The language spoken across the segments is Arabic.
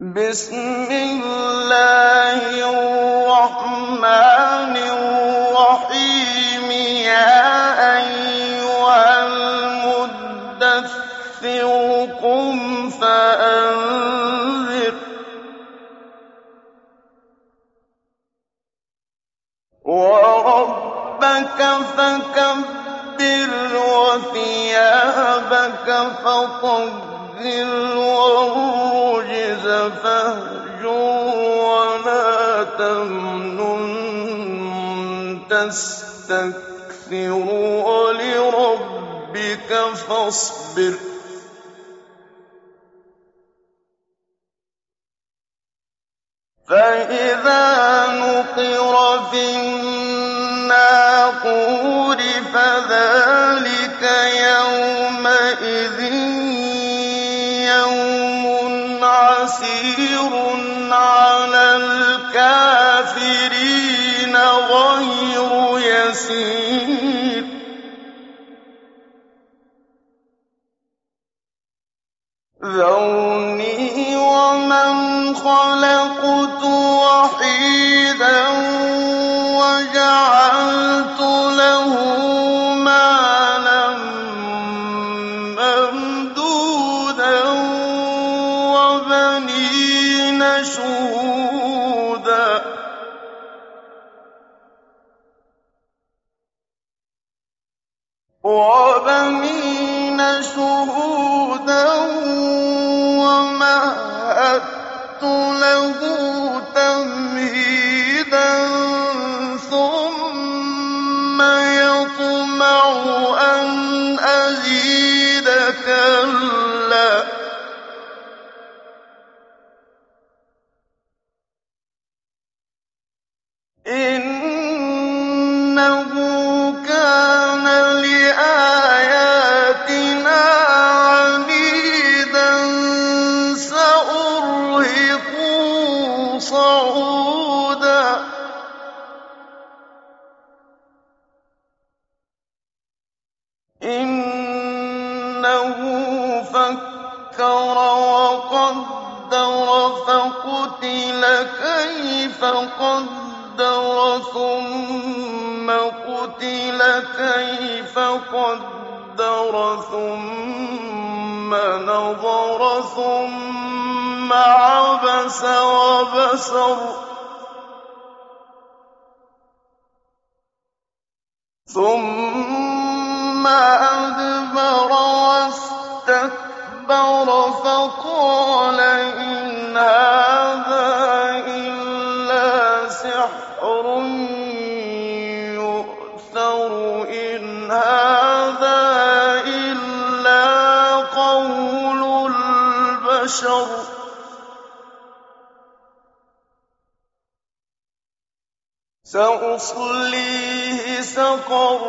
بِسْمِ اللَّهِ الرَّحْمَٰنِ الرَّحِيمِ يَا أَيُّهَا الْمُدَّثِّرُ قُمْ فَأَنذِرْ وَرَبَّكَ فَكَبِّرْ وَثِيَابَكَ فَطَهِّرْ وَالرُّجْزَ فَاهْجُرْ وَلَا تَمْنُن تَسْتَكْثِرُ وَلِرَبِّكَ فَاصْبِرْ فَإِذَا نُقِرَ فِي النَّاقُورِ فَذَٰلِكَ عَسِيرٌ عَلَى الْكَافِرِينَ غَيْرُ يَسِيرٍ. تَمْهِيدًا وَقَدَّرَ فَقُتِلَ كَيْفَ قَدَّرَ ثُمَّ قُتِلَ كَيْفَ قَدَّرَ ثُمَّ نَظَرَ ثُمَّ عَبَسَ وَبَسَرَ ثُمَّ الْبَشَرِ سَأُصْلِيهِ سَقَرَ.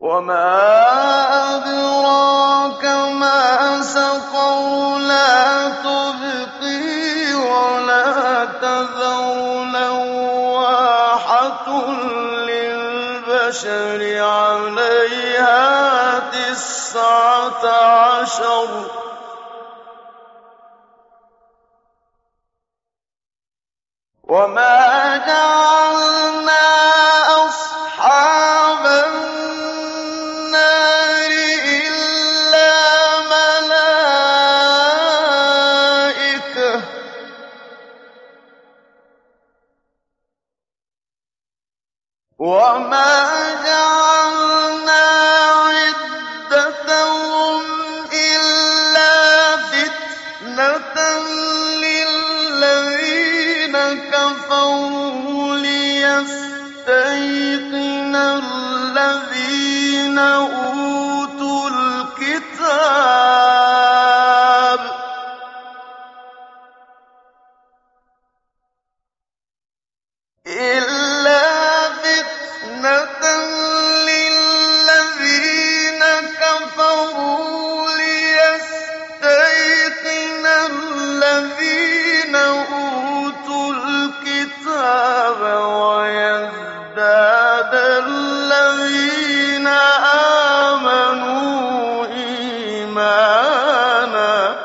وَمَا لِّلْبَشَرِ عَلَيْهَا تِسْعَةَ عَشَرَ. وَمَا جَعَلْنَا فِتْنَةً لِّلَّذِينَ كَفَرُوا لِيَسْتَيْقِنَ أَيْمَانًا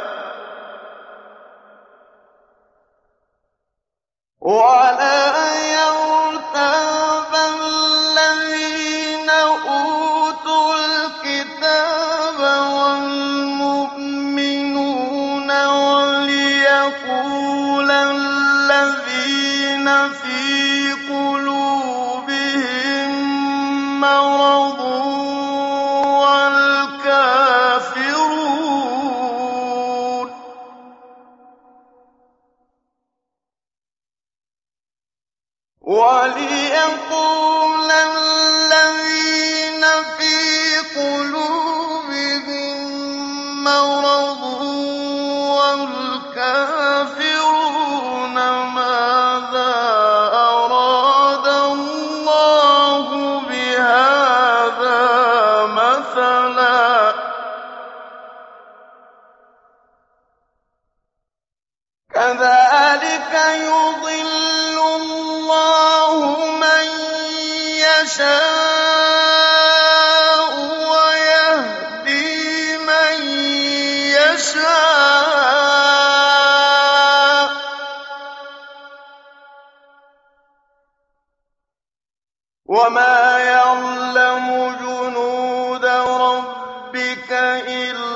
وَلَا يَرْتَابَ الَّذِينَ أُوتُوا الْكِتَابَ وَالْمُؤْمِنُونَ وَلِيَقُولَ الَّذِينَ فِي كَذَٰلِكَ يُضِلُّ اللَّهُ مَن يَشَاءُ وَيَهْدِي مَن يَشَاءُ ۚ. وَمَا يَعْلَمُ جُنُودَ رَبِّكَ إِلَّا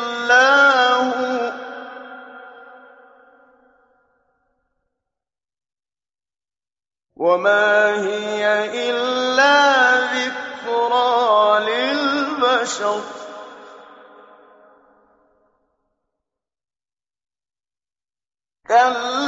وَمَا هِيَ إِلَّا ذِكْرَىٰ لِلْبَشَرِ. كَلَّا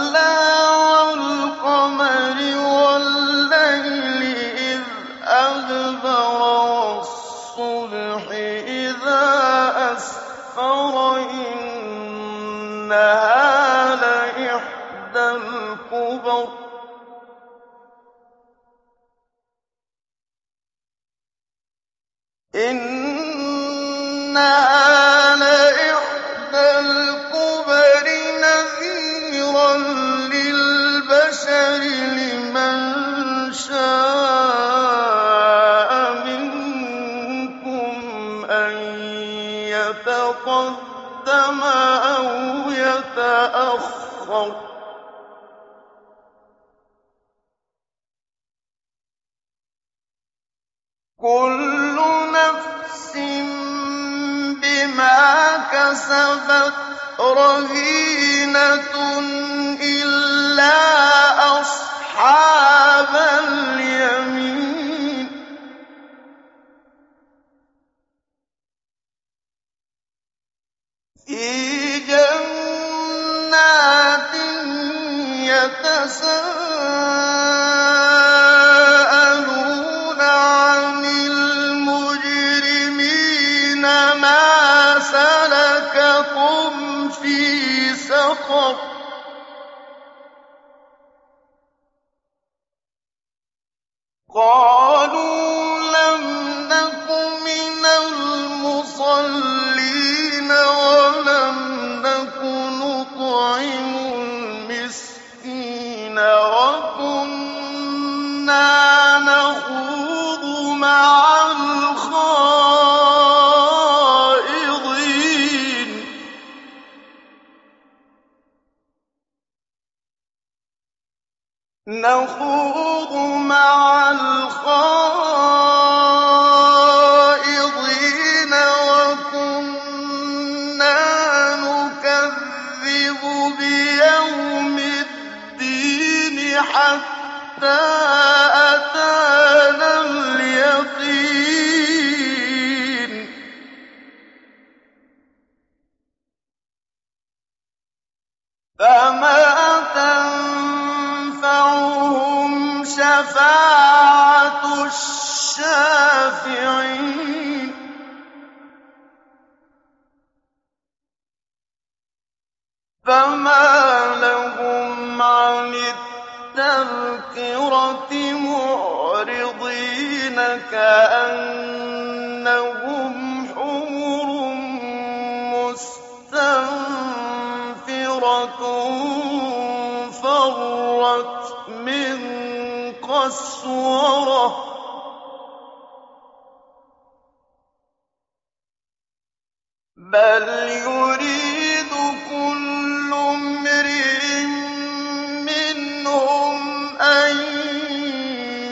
الْكُبَرِ نَذِيرًا لِّلْبَشَرِ لِمَن شَاءَ مِنكُمْ أَن يَتَقَدَّمَ أَوْ يَتَأَخَّرَ ۚ كُلُّ نَفْسٍ بِمَا كَسَبَتْ رَهِينَةٌ إِلَّا سَقَرَ الْخَائِضِينَ وَكُنَّا نُكَذِّبُ بِيَوْمِ الدِّينِ حَتَّىٰ أَتَانَا الْيَقِينُ. الشَّافِعِينَ فَمَا لَهُمْ عَنِ التَّذْكِرَةِ مُعْرِضِينَ كَأَنَّهُمْ حُمُرٌ مُّسْتَنفِرَةٌ فَرَّتْ مِن قَسْوَرَةٍ. بَلْ يُرِيدُ كُلُّ امْرِئٍ مِّنْهُمْ أَن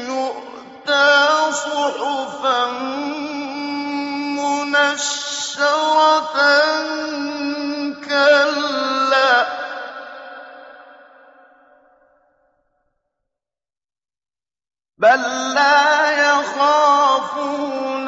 يُؤْتَىٰ صُحُفًا مُّنَشَّرَةً ۚ كَلَّا ۚ بَل لَّا يَخَافُونَ